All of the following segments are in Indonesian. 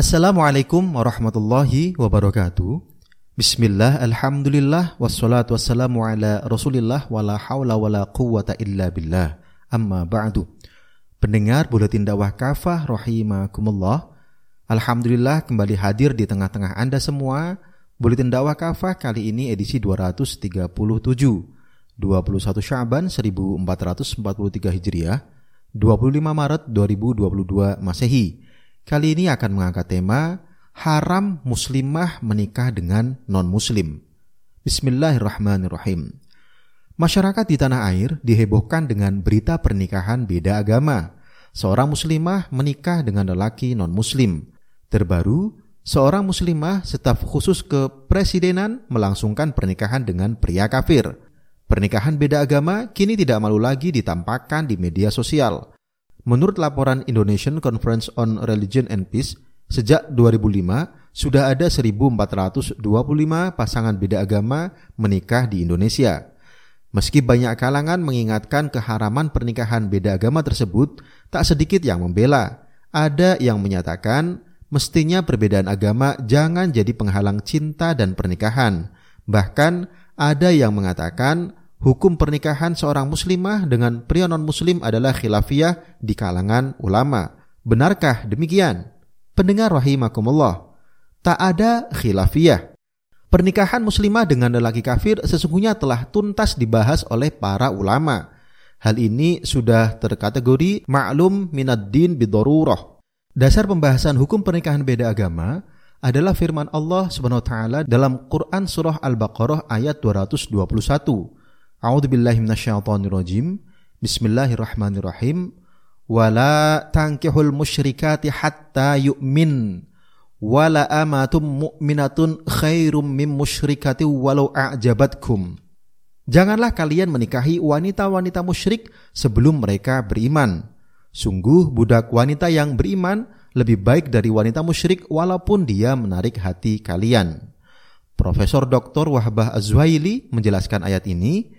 Assalamualaikum warahmatullahi wabarakatuh. Bismillah, alhamdulillah, wassalatu wassalamu ala rasulillah, wala hawla wala quwata illa billah. Amma ba'du. Pendengar Buletin Dakwah Kafah rahimakumullah. Alhamdulillah kembali hadir di tengah-tengah Anda semua. Buletin Dakwah Kafah kali ini edisi 237. 21 Syaban 1443 Hijriah, 25 Maret 2022 Masehi. Kali ini akan mengangkat tema haram muslimah menikah dengan non-muslim. Bismillahirrahmanirrahim. Masyarakat di tanah air dihebohkan dengan berita pernikahan beda agama. Seorang muslimah menikah dengan lelaki non-muslim. Terbaru, seorang muslimah staf khusus kepresidenan melangsungkan pernikahan dengan pria kafir. Pernikahan beda agama kini tidak malu lagi ditampakkan di media sosial. Menurut laporan Indonesian Conference on Religion and Peace, sejak 2005 sudah ada 1425 pasangan beda agama menikah di Indonesia. Meski banyak kalangan mengingatkan keharaman pernikahan beda agama tersebut, tak sedikit yang membela. Ada yang menyatakan mestinya perbedaan agama jangan jadi penghalang cinta dan pernikahan. Bahkan ada yang mengatakan hukum pernikahan seorang muslimah dengan pria non-muslim adalah khilafiyah di kalangan ulama. Benarkah demikian? Pendengar rahimakumullah, tak ada khilafiyah. Pernikahan muslimah dengan lelaki kafir sesungguhnya telah tuntas dibahas oleh para ulama. Hal ini sudah terkategori maklum minad din bidorurah. Dasar pembahasan hukum pernikahan beda agama adalah firman Allah Subhanahu dalam Quran surah Al-Baqarah ayat 221 A'udzu billahi minasyaitonir rajim. Bismillahirrahmanirrahim. Wala tankihul musyrikati hatta yu'min. Wala amatum mu'minatun khairum min musyrikati walau a'jabatkum. Janganlah kalian menikahi wanita-wanita musyrik sebelum mereka beriman. Sungguh budak wanita yang beriman lebih baik dari wanita musyrik walaupun dia menarik hati kalian. Profesor Dr. Wahbah Azwaili menjelaskan ayat ini,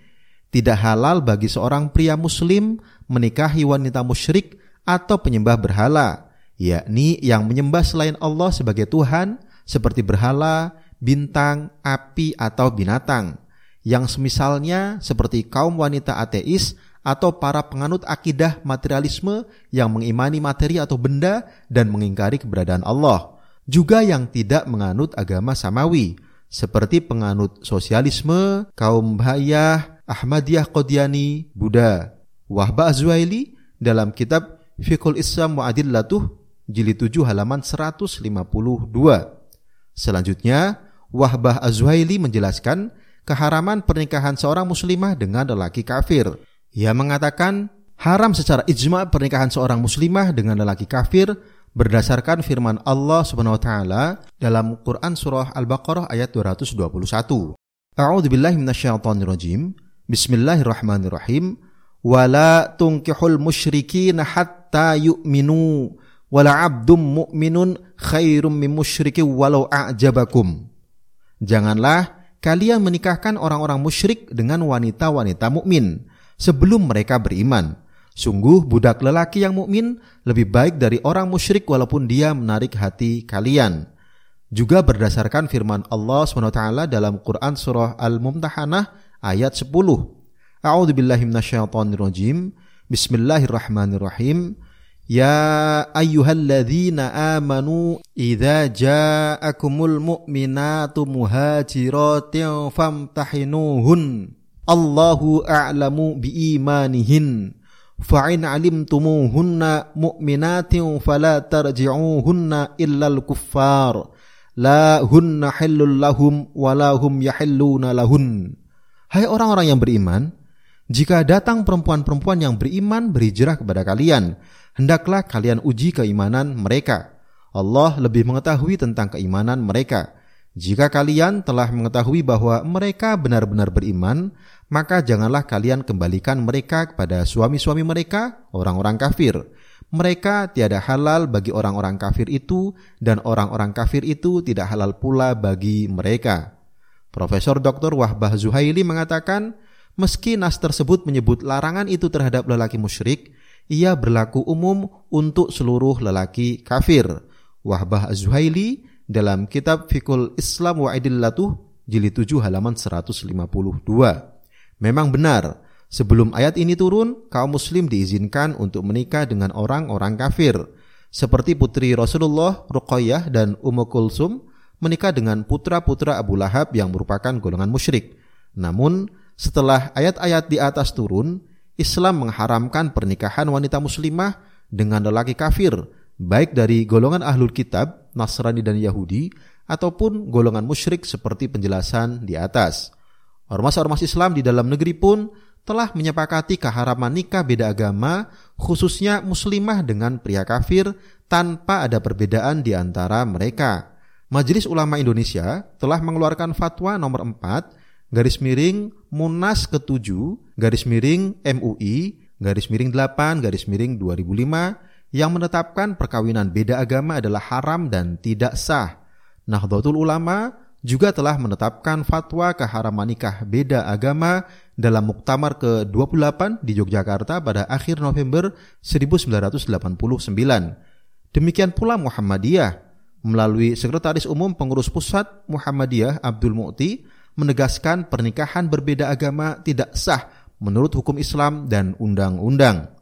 tidak halal bagi seorang pria muslim menikahi wanita musyrik atau penyembah berhala, yakni yang menyembah selain Allah sebagai Tuhan seperti berhala, bintang, api, atau binatang. Yang semisalnya seperti kaum wanita ateis atau para penganut akidah materialisme yang mengimani materi atau benda dan mengingkari keberadaan Allah. Juga yang tidak menganut agama samawi, seperti penganut sosialisme, kaum bahaya, Ahmadiyah Qadiani Buddha Wahbah Azwaili dalam kitab Fiqhul Islam wa Adillatuh jilid 7 halaman 152. Selanjutnya, Wahbah Azwaili menjelaskan keharaman pernikahan seorang muslimah dengan lelaki kafir. Ia mengatakan haram secara ijma pernikahan seorang muslimah dengan lelaki kafir berdasarkan firman Allah Subhanahu wa taala dalam Quran surah Al-Baqarah ayat 221. A'udzu billahi. Bismillahirrahmanirrahim. Wala tunkihul musyrikin hatta yu'minu wala abdum mu'minun khairum min musyriki walau a'jabakum. Janganlah kalian menikahkan orang-orang musyrik dengan wanita-wanita mukmin sebelum mereka beriman. Sungguh budak lelaki yang mukmin lebih baik dari orang musyrik walaupun dia menarik hati kalian. Juga berdasarkan firman Allah SWT dalam Quran surah Al-Mumtahanah ayat 10. A'udzu billahi minasyaitonir rajim. Bismillahirrahmanirrahim. Ya ayyuhalladzina amanu idza ja'akumul mu'minatu muhajiratin famtahinuhun. Allahu a'lamu biimanihin. Fa'in alimtumuhunna mu'minatin fala tarji'uhunna illal kuffar. La hunna hillul lahum wa lahum yahilluna lahun. Hai orang-orang yang beriman, jika datang perempuan-perempuan yang beriman berhijrah kepada kalian, hendaklah kalian uji keimanan mereka. Allah lebih mengetahui tentang keimanan mereka. Jika kalian telah mengetahui bahwa mereka benar-benar beriman, maka janganlah kalian kembalikan mereka kepada suami-suami mereka, orang-orang kafir. Mereka tiada halal bagi orang-orang kafir itu, dan orang-orang kafir itu tidak halal pula bagi mereka. Profesor Dr. Wahbah Zuhaili mengatakan, meski nas tersebut menyebut larangan itu terhadap lelaki musyrik, ia berlaku umum untuk seluruh lelaki kafir. Wahbah Az-Zuhaili dalam kitab Fikul Islam wa Idillatuh jilid 7 halaman 152. Memang benar, sebelum ayat ini turun, kaum muslim diizinkan untuk menikah dengan orang-orang kafir, seperti putri Rasulullah, Ruqayyah dan Ummu Kulsum menikah dengan putra-putra Abu Lahab yang merupakan golongan musyrik. Namun, setelah ayat-ayat di atas turun, Islam mengharamkan pernikahan wanita muslimah dengan lelaki kafir, baik dari golongan ahlul kitab, Nasrani dan Yahudi, ataupun golongan musyrik seperti penjelasan di atas. Ormas-ormas Islam di dalam negeri pun telah menyepakati keharaman nikah beda agama, khususnya muslimah dengan pria kafir tanpa ada perbedaan di antara mereka. Majelis Ulama Indonesia telah mengeluarkan fatwa nomor 4 garis miring Munas ke-7 garis miring MUI garis miring 8 garis miring 2005 yang menetapkan perkawinan beda agama adalah haram dan tidak sah. Nahdlatul Ulama juga telah menetapkan fatwa keharaman nikah beda agama dalam Muktamar ke-28 di Yogyakarta pada akhir November 1989. Demikian pula Muhammadiyah melalui Sekretaris Umum Pengurus Pusat Muhammadiyah Abdul Mu'ti menegaskan pernikahan berbeda agama tidak sah menurut hukum Islam dan undang-undang.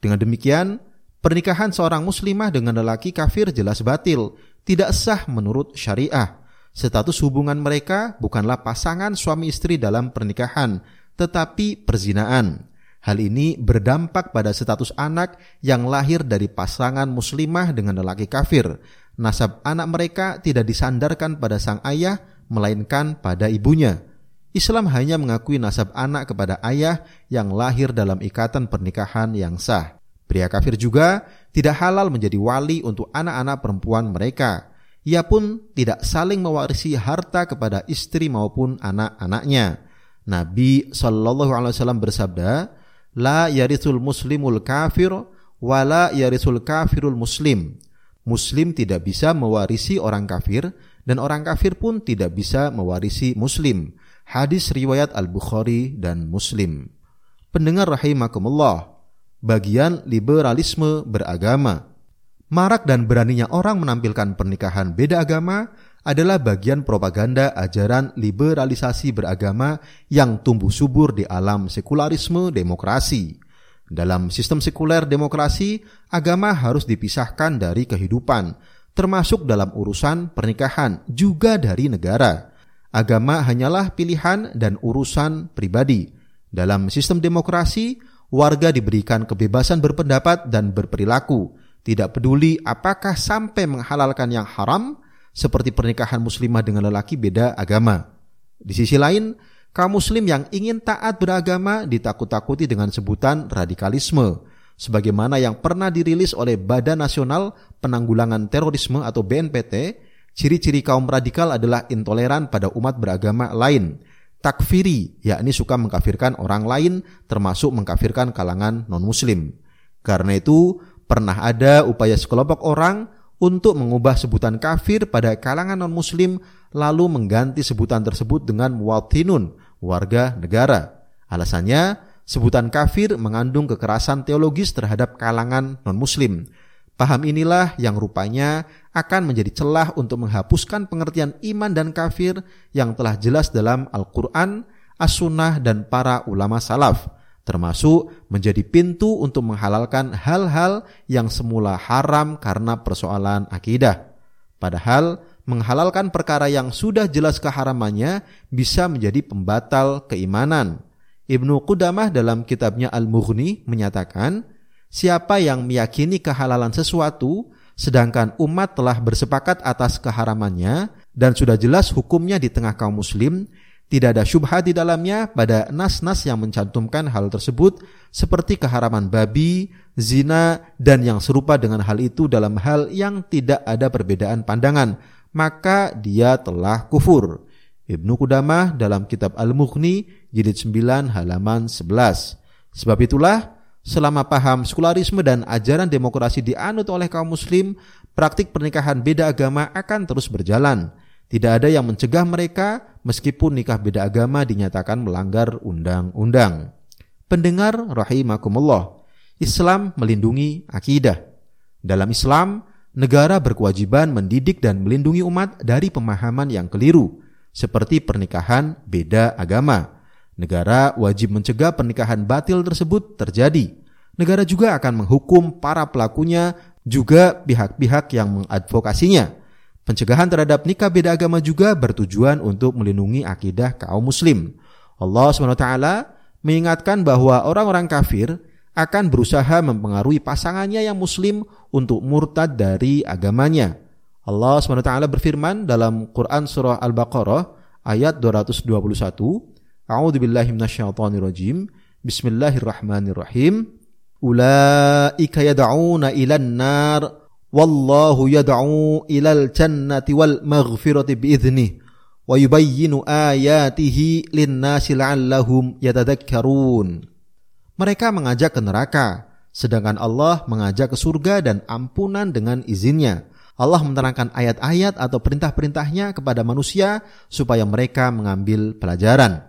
Dengan demikian, pernikahan seorang muslimah dengan lelaki kafir jelas batil, tidak sah menurut syariah. Status hubungan mereka bukanlah pasangan suami istri dalam pernikahan, tetapi perzinaan. Hal ini berdampak pada status anak yang lahir dari pasangan muslimah dengan lelaki kafir, nasab anak mereka tidak disandarkan pada sang ayah, melainkan pada ibunya. Islam hanya mengakui nasab anak kepada ayah yang lahir dalam ikatan pernikahan yang sah. Pria kafir juga tidak halal menjadi wali untuk anak-anak perempuan mereka. Ia pun tidak saling mewarisi harta kepada istri maupun anak-anaknya. Nabi Shallallahu Alaihi Wasallam bersabda, "La yarisul muslimul kafir, wala yarisul kafirul muslim." Muslim tidak bisa mewarisi orang kafir dan orang kafir pun tidak bisa mewarisi Muslim. Hadis riwayat Al-Bukhari dan Muslim. Pendengar rahimakumullah, bagian liberalisme beragama. Marak dan beraninya orang menampilkan pernikahan beda agama adalah bagian propaganda ajaran liberalisasi beragama yang tumbuh subur di alam sekularisme demokrasi. Dalam sistem sekuler demokrasi, agama harus dipisahkan dari kehidupan, termasuk dalam urusan pernikahan, juga dari negara. Agama hanyalah pilihan dan urusan pribadi. Dalam sistem demokrasi, warga diberikan kebebasan berpendapat dan berperilaku, tidak peduli apakah sampai menghalalkan yang haram, seperti pernikahan muslimah dengan lelaki beda agama. Di sisi lain, kaum muslim yang ingin taat beragama ditakut-takuti dengan sebutan radikalisme, sebagaimana yang pernah dirilis oleh Badan Nasional Penanggulangan Terorisme atau BNPT, ciri-ciri kaum radikal adalah intoleran pada umat beragama lain, takfiri, yakni suka mengkafirkan orang lain termasuk mengkafirkan kalangan non-muslim. Karena itu, pernah ada upaya sekelompok orang untuk mengubah sebutan kafir pada kalangan non-muslim lalu mengganti sebutan tersebut dengan muwatinun warga negara. Alasannya, sebutan kafir mengandung kekerasan teologis terhadap kalangan non-muslim. Paham inilah yang rupanya akan menjadi celah untuk menghapuskan pengertian iman dan kafir yang telah jelas dalam Al-Quran, As-Sunnah, dan para ulama salaf, termasuk menjadi pintu untuk menghalalkan hal-hal yang semula haram karena persoalan akidah. Padahal menghalalkan perkara yang sudah jelas keharamannya bisa menjadi pembatal keimanan. Ibnu Qudamah dalam kitabnya Al-Mughni menyatakan, siapa yang meyakini kehalalan sesuatu sedangkan umat telah bersepakat atas keharamannya dan sudah jelas hukumnya di tengah kaum muslim, tidak ada syubhat di dalamnya pada nas-nas yang mencantumkan hal tersebut seperti keharaman babi, zina, dan yang serupa dengan hal itu dalam hal yang tidak ada perbedaan pandangan maka dia telah kufur. Ibnu Qudamah dalam kitab Al-Mughni jilid 9 halaman 11. Sebab itulah selama paham sekularisme dan ajaran demokrasi dianut oleh kaum muslim, praktik pernikahan beda agama akan terus berjalan. Tidak ada yang mencegah mereka meskipun nikah beda agama dinyatakan melanggar undang-undang. Pendengar rahimakumullah, Islam melindungi akidah. Dalam Islam, negara berkewajiban mendidik dan melindungi umat dari pemahaman yang keliru, seperti pernikahan beda agama. Negara wajib mencegah pernikahan batil tersebut terjadi. Negara juga akan menghukum para pelakunya, juga pihak-pihak yang mengadvokasinya. Pencegahan terhadap nikah beda agama juga bertujuan untuk melindungi akidah kaum muslim. Allah SWT mengingatkan bahwa orang-orang kafir akan berusaha mempengaruhi pasangannya yang muslim untuk murtad dari agamanya. Allah SWT berfirman dalam Quran Surah Al-Baqarah ayat 221, A'udhu billahi minasyaitonirrajim, Bismillahirrahmanirrahim, Ula'ika yada'una ilan nar, Wallahu yada'u ilal jannati wal maghfirati biiznih, wa yubayyinu ayatihi linnasi la'allahum yatadakkarun. Mereka mengajak ke neraka, sedangkan Allah mengajak ke surga dan ampunan dengan izinnya. Allah menerangkan ayat-ayat atau perintah-perintahnya kepada manusia supaya mereka mengambil pelajaran.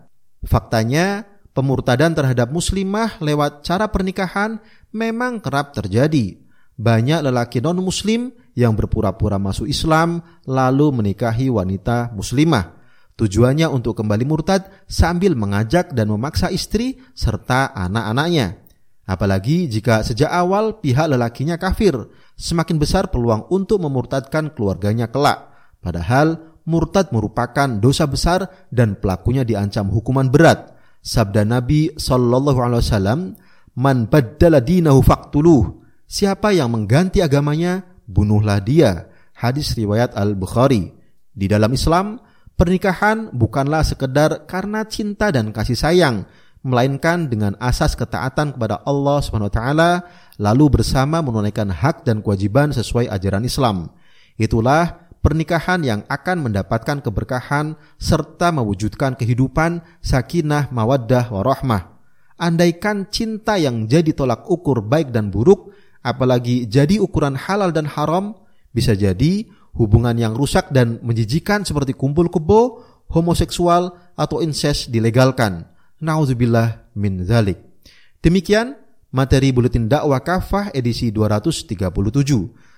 Faktanya, pemurtadan terhadap muslimah lewat cara pernikahan memang kerap terjadi. Banyak lelaki non-muslim yang berpura-pura masuk Islam lalu menikahi wanita muslimah. Tujuannya untuk kembali murtad sambil mengajak dan memaksa istri serta anak-anaknya. Apalagi jika sejak awal pihak lelakinya kafir, semakin besar peluang untuk memurtadkan keluarganya kelak. Padahal murtad merupakan dosa besar dan pelakunya diancam hukuman berat. Sabda Nabi Shallallahu Alaihi Wasallam, "Man baddala dinahu faktuluh." Siapa yang mengganti agamanya, bunuhlah dia. Hadis riwayat Al Bukhari. Di dalam Islam, Pernikahan bukanlah sekedar karena cinta dan kasih sayang, melainkan dengan asas ketaatan kepada Allah SWT, lalu bersama menunaikan hak dan kewajiban sesuai ajaran Islam. Itulah pernikahan yang akan mendapatkan keberkahan serta mewujudkan kehidupan sakinah, mawaddah, warahmah. Andaikan cinta yang jadi tolak ukur baik dan buruk, apalagi jadi ukuran halal dan haram, bisa jadi hubungan yang rusak dan menjijikan seperti kumpul kebo, homoseksual, atau incest dilegalkan. Nauzubillah min zalik. Demikian materi buletin dakwah kafah edisi 237.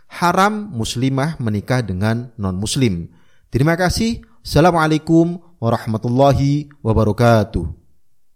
Haram muslimah menikah dengan non-muslim. Terima kasih. Assalamualaikum warahmatullahi wabarakatuh.